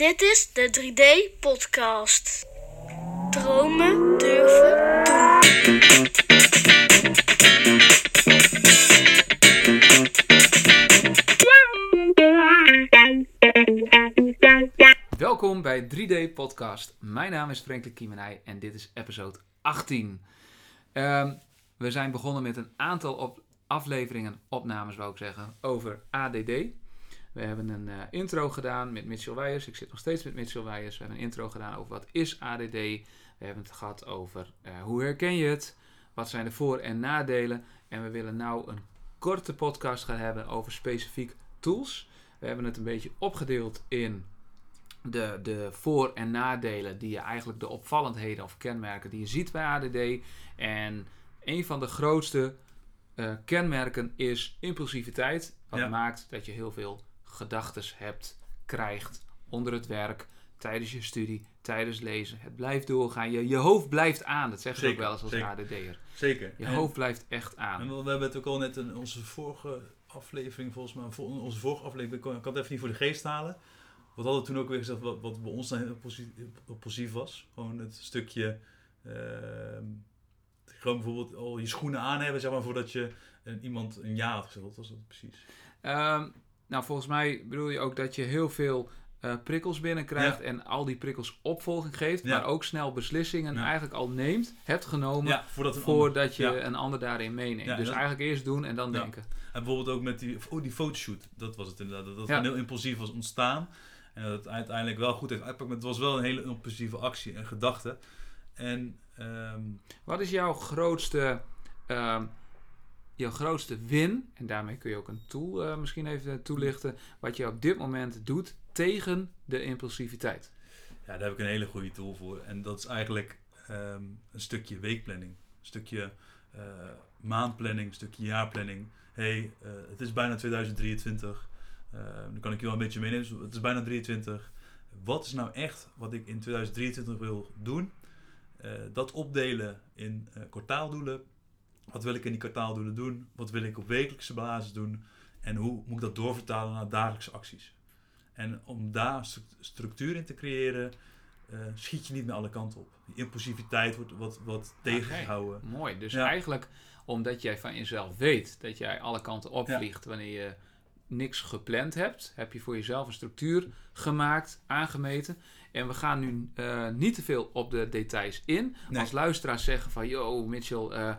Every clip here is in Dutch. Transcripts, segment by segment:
Dit is de 3D-podcast. Dromen durven doen. Welkom bij 3D Podcast. Mijn naam is Franklin Kiemenij en dit is episode 18. Ehm, we zijn begonnen met een aantal afleveringen, opnames wou ik zeggen, over ADD. We hebben een eh, intro gedaan met Mitchell Weijers. Ik zit nog steeds met Mitchell Weijers. We hebben een intro gedaan over wat is ADD. We hebben het gehad over eh, hoe herken je het, wat zijn de voor- en nadelen. En we willen nou een korte podcast gaan hebben over specifiek tools. We hebben het een beetje opgedeeld in de, de voor- en nadelen die je eigenlijk de opvallendheden of kenmerken die je ziet bij ADD. En een van de grootste eh, kenmerken is impulsiviteit. Wat Ja. maakt dat je heel veel gedachten hebt, krijgt onder het werk, tijdens je studie, tijdens lezen. Het blijft doorgaan. Je, je hoofd blijft aan. Dat zeggen ze ook wel eens als zeker. ADD'er. Zeker. Je En- hoofd blijft echt aan. En we hebben het ook al net in onze vorige aflevering, volgens mij, vol- onze vorige aflevering, ik kan ik kan het even niet voor de geest halen. Wat hadden we toen ook weer gezegd, wat, wat bij ons dan positief was. Gewoon het stukje, ehm, gewoon bijvoorbeeld al je schoenen aan hebben, zeg maar, voordat je iemand een ja had gezegd. Wat was dat precies? Ehm, nou, volgens mij bedoel je ook dat je heel veel eh, prikkels binnenkrijgt en al die prikkels opvolging geeft, Ja. maar ook snel beslissingen Ja. eigenlijk al neemt, hebt genomen, voordat je ander- een ander daarin meeneemt. Dus eigenlijk eerst doen en dan Ja. denken. En bijvoorbeeld ook met die, oh, die fotoshoot, dat was het inderdaad. Dat gewoon heel impulsief was ontstaan. En dat het uiteindelijk wel goed heeft uitgepakt. Maar het was wel een hele impulsieve actie en gedachte. En ehm, Wat is jouw grootste, ehm, jouw grootste win, en daarmee kun je ook een tool eh, misschien even toelichten, wat je op dit moment doet tegen de impulsiviteit? ja, daar heb ik een hele goede tool voor. En dat is eigenlijk ehm, een stukje weekplanning. Een stukje eh, maandplanning, een stukje jaarplanning. hey, eh, het is bijna 2023. Eh, dan kan ik je wel een beetje meenemen. Het is bijna 23. Wat is nou echt wat ik in 2023 wil doen? Eh, dat opdelen in eh, kwartaaldoelen. Wat wil ik in die kwartaaldoelen doen? Wat wil ik op wekelijkse basis doen? En hoe moet ik dat doorvertalen naar dagelijkse acties? En om daar stru- structuur in te creëren, eh, schiet je niet naar alle kanten op. Die impulsiviteit wordt wat, wat tegengehouden. Mooi. Dus Ja. eigenlijk omdat jij van jezelf weet dat jij alle kanten opvliegt wanneer je niks gepland hebt, heb je voor jezelf een structuur gemaakt, aangemeten. En we gaan nu eh, niet te veel op de details in. Nee. Als luisteraars zeggen van, yo Mitchell, eh, eh,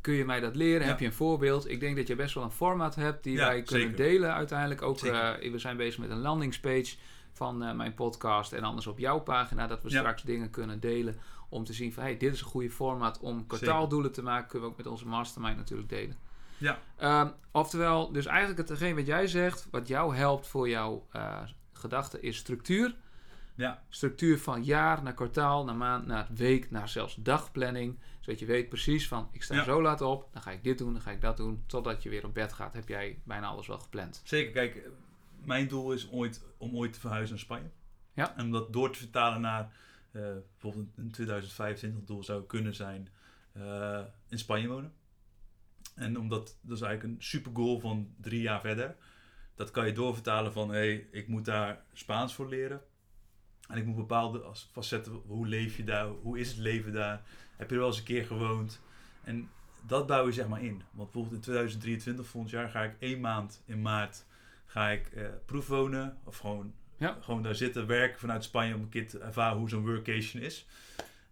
kun je mij dat leren? Ja. Heb je een voorbeeld? Ik denk dat je best wel een format hebt die Ja, wij kunnen zeker. delen uiteindelijk. Ook, we zijn bezig met een landingspage van mijn podcast en anders op jouw pagina, dat we Ja. straks dingen kunnen delen om te zien van, hey, dit is een goede format om kwartaaldoelen te maken. Kunnen we ook met onze mastermind natuurlijk delen. Ja, Ehm, oftewel, dus eigenlijk hetgeen wat jij zegt, wat jou helpt voor jouw gedachten, is structuur. Ja, Structuur van jaar naar kwartaal, naar maand, naar week, naar zelfs dagplanning. Zodat je weet precies van, ik sta Ja. zo laat op, dan ga ik dit doen, dan ga ik dat doen. Totdat je weer op bed gaat, heb jij bijna alles wel gepland. zeker. Kijk, mijn doel is ooit, om ooit te verhuizen naar Spanje. Ja. En om dat door te vertalen naar eh, bijvoorbeeld een 2025 doel zou kunnen zijn eh, in Spanje wonen. En omdat, dat is eigenlijk een super goal van drie jaar verder. Dat kan je doorvertalen van, hé, hey, ik moet daar Spaans voor leren. En ik moet bepaalde facetten, hoe leef je daar, hoe is het leven daar? Heb je er wel eens een keer gewoond? En dat bouw je zeg maar in. Want bijvoorbeeld in 2023, volgend jaar, ga ik één maand in maart ga ik eh, proefwonen. Of gewoon, Ja. gewoon daar zitten, werken vanuit Spanje om een keer te ervaren hoe zo'n workation is.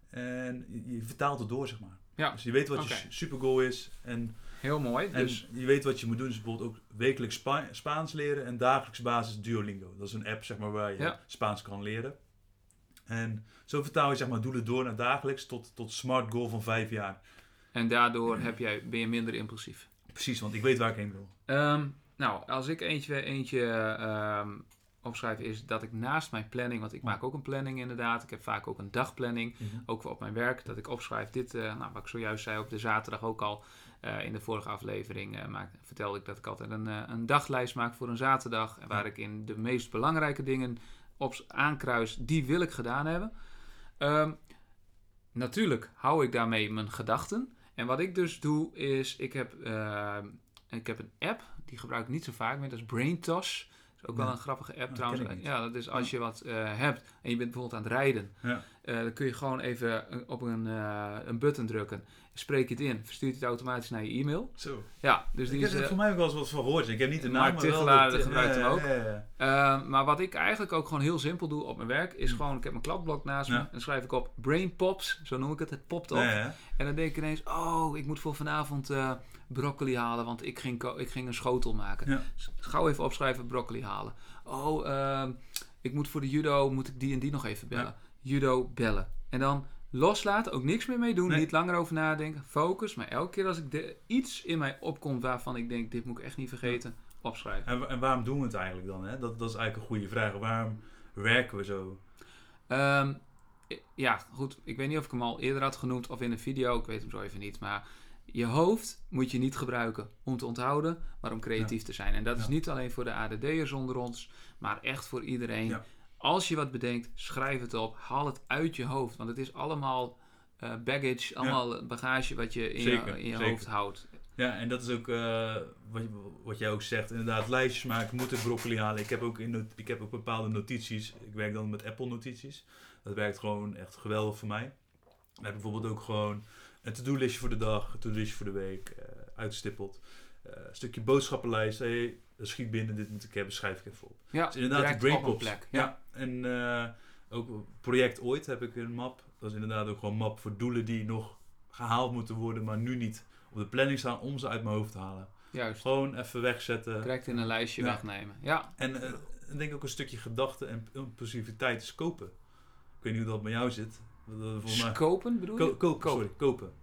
En je, je vertaalt het door, zeg maar. Ja, Dus je weet wat Oké. je supergoal is. En, heel mooi. en Dus je weet wat je moet doen. Dus bijvoorbeeld ook wekelijks Spa- Spaans leren. En dagelijks basis Duolingo. Dat is een app zeg maar, waar je Ja. Spaans kan leren. En zo vertaal je zeg maar, doelen door naar dagelijks tot, tot smart goal van vijf jaar. En daardoor heb jij, ben je minder impulsief. Precies, want ik weet waar ik heen wil. Ehm, nou, als ik eentje, eentje ehm, opschrijf, is dat ik naast mijn planning, want ik maak ook een planning inderdaad. Ik heb vaak ook een dagplanning, ook op mijn werk, dat ik opschrijf dit, eh, nou, wat ik zojuist zei op de zaterdag ook al. eh, in de vorige aflevering eh, maak, vertelde ik dat ik altijd een, een daglijst maak voor een zaterdag. Waar ik in de meest belangrijke dingen op aankruis, die wil ik gedaan hebben. Ehm, natuurlijk hou ik daarmee mijn gedachten. En wat ik dus doe is, ik heb, ehm, ik heb een app, die gebruik ik niet zo vaak meer, dat is BrainToss. Dat is ook Ja. wel een grappige app Oh, trouwens. Ja, dat is als je wat eh, hebt en je bent bijvoorbeeld aan het rijden. Ja. Eh, dan kun je gewoon even op een, eh, een button drukken. Spreek je het in, verstuurt het automatisch naar je e-mail. Zo. Ja, dus die ik is... heb er eh, voor mij ook wel eens wat van gehoord. Ik heb niet de naam, Mark maar Tichelaar dat- gebruikt hem ook. ja, ja, ja. Eh, maar wat ik eigenlijk ook gewoon heel simpel doe op mijn werk, is gewoon, ik heb mijn kladblok naast me. En dan schrijf ik op brain pops, zo noem ik het, het popt op. En dan denk ik ineens, oh, ik moet voor vanavond broccoli halen, want ik ging, ik ging een schotel maken. Gauw even opschrijven, broccoli halen. Oh, ehm, ik moet voor de judo, moet ik die en die nog even bellen. Judo bellen. En dan loslaten, ook niks meer mee doen, Nee. niet langer over nadenken, focus. Maar elke keer als ik de, iets in mij opkomt waarvan ik denk, dit moet ik echt niet vergeten, opschrijven. En, en waarom doen we het eigenlijk dan? Hè? Dat, dat is eigenlijk een goede vraag. Waarom werken we zo? Ehm, ja, goed. Ik weet niet of ik hem al eerder had genoemd of in een video. Ik weet hem zo even niet. Maar je hoofd moet je niet gebruiken om te onthouden, maar om creatief te zijn. En dat is niet alleen voor de ADD'ers onder ons, maar echt voor iedereen. Ja. Als je wat bedenkt, schrijf het op. Haal het uit je hoofd. Want het is allemaal eh, baggage, allemaal bagage wat je in Zeker, je, in je hoofd houdt. Ja, en dat is ook eh, wat, wat jij ook zegt. Inderdaad, lijstjes maken, moet ik broccoli halen. Ik heb, ook in ik heb ook bepaalde notities. Ik werk dan met Apple notities. Dat werkt gewoon echt geweldig voor mij. Dan heb ik bijvoorbeeld ook gewoon een to-do-listje voor de dag, een to-do-listje voor de week, eh, uitstippeld. Eh, een stukje boodschappenlijst. Hey, schiet binnen, dit moet ik hebben, schrijf ik even op. Ja, Dus inderdaad, die brainpops. plek. Ja. en eh, ook project ooit heb ik een map. Dat is inderdaad ook gewoon een map voor doelen die nog gehaald moeten worden, maar nu niet op de planning staan om ze uit mijn hoofd te halen. Juist. Gewoon even wegzetten. Direct in een lijstje Ja. wegnemen. Ja, En eh, ik denk ook een stukje gedachte en impulsiviteit is kopen. Ik weet niet hoe dat bij jou zit. Scopen bedoel je? Ko- kopen, Kopen. sorry, kopen.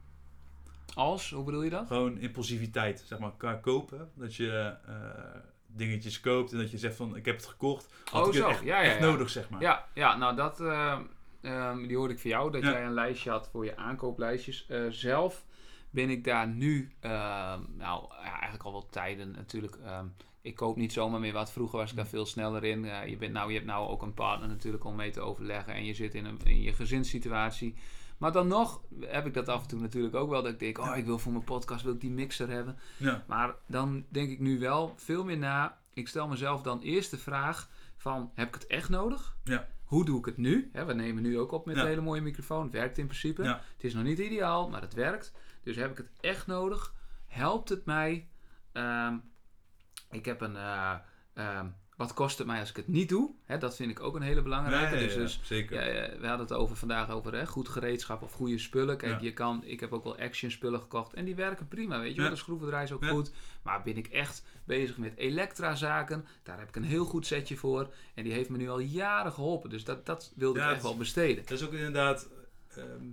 Als, hoe bedoel je dat? Gewoon impulsiviteit, zeg maar, qua kopen. Dat je eh, dingetjes koopt en dat je zegt van, ik heb het gekocht. Had Oh, ik zo. echt, Ja, ja, echt ja. nodig, zeg maar. Ja, ja nou dat, eh, ehm, die hoorde ik van jou, dat jij een lijstje had voor je aankooplijstjes. Eh, zelf ben ik daar nu, nou ja, eigenlijk al wel tijden natuurlijk. ehm, ik koop niet zomaar meer wat. Vroeger was ik daar veel sneller in. Je, bent nou, je hebt nou ook een partner natuurlijk om mee te overleggen. En je zit in, een, in je gezinssituatie. Maar dan nog heb ik dat af en toe natuurlijk ook wel. Dat ik denk, oh ik wil voor mijn podcast wil ik die mixer hebben. Ja. Maar dan denk ik nu wel veel meer na. Ik stel mezelf dan eerst de vraag van, heb ik het echt nodig? Ja. Hoe doe ik het nu? We nemen nu ook op met Ja. een hele mooie microfoon. Het werkt in principe. Het is nog niet ideaal, maar het werkt. Dus heb ik het echt nodig? Helpt het mij? Ehm, ik heb een... eh, ehm, wat kost het mij als ik het niet doe? Hè, dat vind ik ook een hele belangrijke. Nee, dus, ja, dus zeker. ja, we hadden het over vandaag over hè, goed gereedschap of goede spullen. Kijk, Ja. je kan, ik heb ook wel action spullen gekocht en die werken prima, weet je wel. De schroevendraai is ook goed. Maar ben ik echt bezig met elektrazaken, daar heb ik een heel goed setje voor. En die heeft me nu al jaren geholpen. Dus dat, dat wilde ik echt wel besteden. Dat is ook inderdaad. ehm,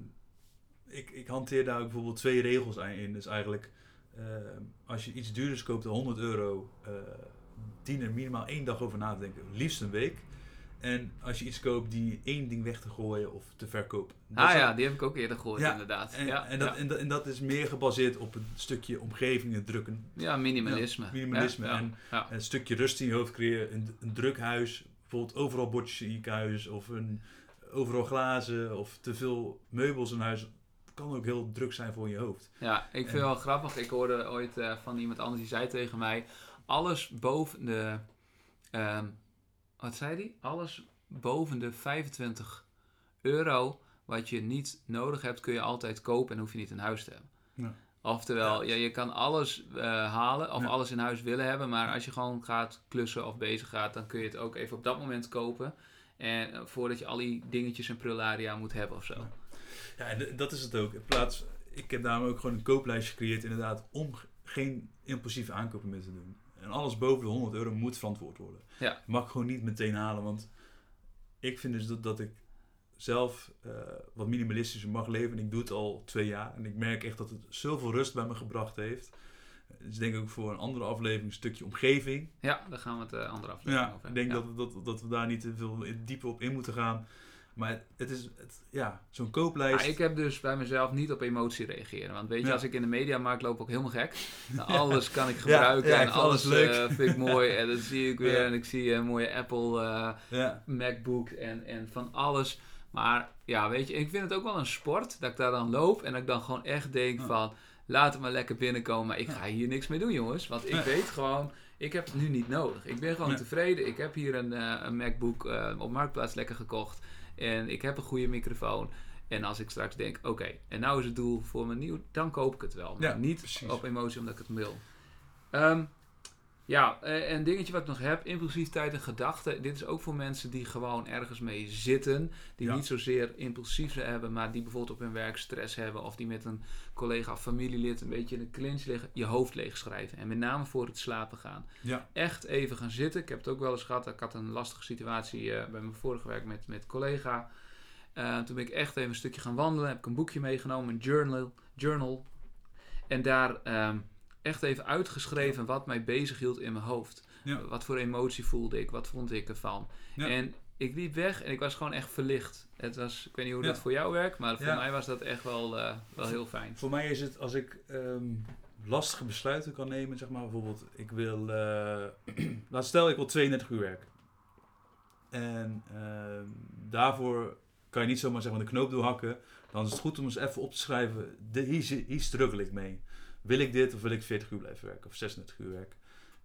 ik, ik hanteer daar ook bijvoorbeeld twee regels aan in. Dus eigenlijk, ehm, als je iets duurders koopt dan 100 euro, eh dien er minimaal één dag over na te denken. Liefst een week. En als je iets koopt, die één ding weg te gooien of te verkopen. Dat Ah ja, die heb ik ook eerder gehoord Ja, inderdaad. En, ja, en, dat, ja. en, dat, en dat is meer gebaseerd op een stukje omgeving, het drukken. Ja, minimalisme. Minimalisme. En een stukje rust in je hoofd creëren. Een, een druk huis. Bijvoorbeeld overal bordjes in je huis. Of een, overal glazen. Of te veel meubels in huis. Kan ook heel druk zijn voor je hoofd. Ja, ik vind het wel grappig. Ik hoorde ooit eh, van iemand anders die zei tegen mij: alles boven de. ehm, wat zei die? Alles boven de 25 euro wat je niet nodig hebt, kun je altijd kopen en hoef je niet in huis te hebben. Ja. Oftewel, ja, je kan alles eh, halen of Ja. alles in huis willen hebben, maar als je gewoon gaat klussen of bezig gaat, dan kun je het ook even op dat moment kopen. En eh, voordat je al die dingetjes en prularia moet hebben of zo. Ja. Ja, en dat is het ook. In plaats, ik heb daarom ook gewoon een kooplijstje gecreëerd. Inderdaad, om geen impulsieve aankopen meer te doen. En alles boven de 100 euro moet verantwoord worden. Ja. Mag ik gewoon niet meteen halen. Want ik vind dus dat, dat ik zelf eh, wat minimalistischer mag leven. En ik doe het al twee jaar. En ik merk echt dat het zoveel rust bij me gebracht heeft. Dus ik denk ook voor een andere aflevering een stukje omgeving. Ja, daar gaan we het eh, andere aflevering Ja, over ik denk Ja. dat, dat, dat we daar niet te veel dieper op in moeten gaan. Maar het, is, het, ja, zo'n kooplijst. Ja, ik heb dus bij mezelf niet op emotie reageren. Want weet je, Ja. als ik in de mediamarkt loop, ook helemaal gek. Nou, alles kan ik gebruiken ja, en alles leuk. eh, vind ik mooi. En dan zie ik weer en ik zie een mooie Apple eh, MacBook en, en van alles. Maar ja, weet je, ik vind het ook wel een sport dat ik daar dan loop en dat ik dan gewoon echt denk van... Laat het maar lekker binnenkomen, maar ik ga hier niks mee doen, jongens. Want ik Nee. weet gewoon, Ik heb het nu niet nodig. Ik ben gewoon Nee. tevreden. Ik heb hier een, eh, een MacBook op Marktplaats lekker gekocht. En ik heb een goede microfoon. En als ik straks denk, oké, en nou is het doel voor mijn nieuw, dan koop ik het wel. Maar Ja, niet precies. op emotie omdat ik het wil. Ehm, ja, eh, een dingetje wat ik nog heb, impulsiviteit en gedachten. Dit is ook voor mensen die gewoon ergens mee zitten. Die Ja. niet zozeer impulsief hebben, maar die bijvoorbeeld op hun werk stress hebben. Of die met een collega of familielid een beetje in de clinch liggen. Je hoofd leegschrijven. En met name voor het slapen gaan. Ja, Echt even gaan zitten. Ik heb het ook wel eens gehad. Ik had een lastige situatie eh, bij mijn vorige werk met, met collega. Eh, toen ben ik echt even een stukje gaan wandelen. Heb ik een boekje meegenomen, een journal. journal en daar ehm, echt even uitgeschreven wat mij bezig hield in mijn hoofd. ja. Wat voor emotie voelde ik? Wat vond ik ervan? Ja. En ik liep weg en ik was gewoon echt verlicht. Het was, ik weet niet hoe Ja. dat voor jou werkt, maar voor mij was dat echt wel, eh, wel heel fijn. Voor mij is het als ik ehm, lastige besluiten kan nemen, zeg maar bijvoorbeeld, ik wil, eh laat stel ik wil 32 uur werken. En ehm, daarvoor kan je niet zomaar zeg maar de knoop doorhakken. Dan is het goed om eens even op te schrijven, de, hier, hier struggle ik mee. Wil ik dit of wil ik 40 uur blijven werken of 36 uur werken?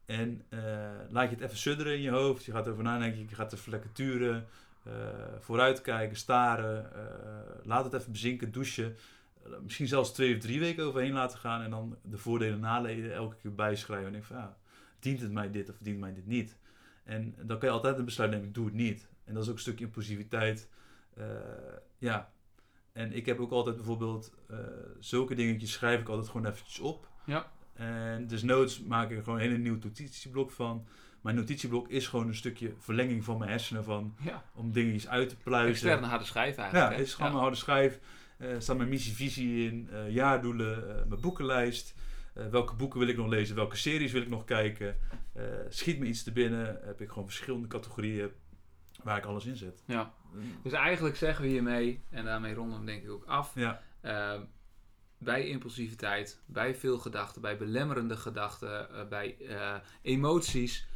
En eh, laat je het even sudderen in je hoofd. Je gaat erover nadenken, je gaat even lekker eh, vooruitkijken, staren. eh, laat het even bezinken, douchen. Misschien zelfs twee of drie weken overheen laten gaan en dan de voordelen en nadelen elke keer bijschrijven. En denk van ja, dient het mij dit of dient mij dit niet? En dan kan je altijd een besluit nemen, ik doe het niet. En dat is ook een stukje impulsiviteit. Ja. En ik heb ook altijd bijvoorbeeld eh, zulke dingetjes schrijf ik altijd gewoon eventjes op. Ja. En desnoods maak ik er gewoon een hele nieuw notitieblok van. Mijn notitieblok is gewoon een stukje verlenging van mijn hersenen van, Ja, om dingetjes uit te pluizen. externe harde schijf Ja, eigenlijk. het hè? is gewoon Ja. mijn harde schijf. Er staat mijn missie, visie in, eh, jaardoelen, eh, mijn boekenlijst. Eh, welke boeken wil ik nog lezen? Welke series wil ik nog kijken? Eh, schiet me iets te binnen? Heb ik gewoon verschillende categorieën waar ik alles in zet. Ja. Dus eigenlijk zeggen we hiermee, en daarmee ronden we denk ik ook af. Ja, eh, bij impulsiviteit, bij veel gedachten, bij belemmerende gedachten, eh, bij eh, emoties.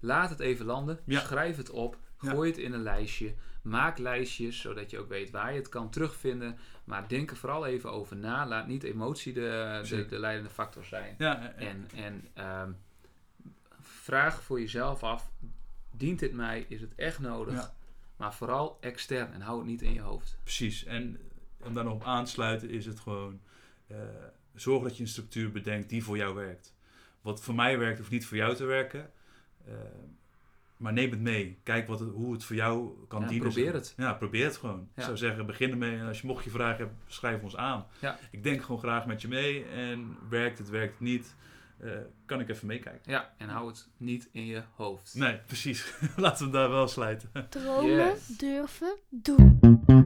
Laat het even landen. Ja. Schrijf het op. Ja. Gooi het in een lijstje. Maak lijstjes, zodat je ook weet waar je het kan terugvinden. Maar denk er vooral even over na. Laat niet emotie de, de, de leidende factor zijn. ja, En, en ehm, vraag voor jezelf af: dient dit mij? Is het echt nodig? Ja. Maar vooral extern en hou het niet in je hoofd. precies. En om daar nog op aan te sluiten is het gewoon... eh, zorg dat je een structuur bedenkt die voor jou werkt. Wat voor mij werkt, hoeft niet voor jou te werken. Eh, maar neem het mee. Kijk wat het, hoe het voor jou kan Ja, dienen. probeer het. Ja, probeer het gewoon. Ik Ja. zou zeggen, begin ermee. En als je mocht je vragen hebt, schrijf ons aan. Ja. Ik denk gewoon graag met je mee. En werkt het, werkt het niet. Eh, kan ik even meekijken. Ja, en hou het niet in je hoofd. Nee, precies. Laten we daar wel sluiten. Dromen, Yes. durven, doen.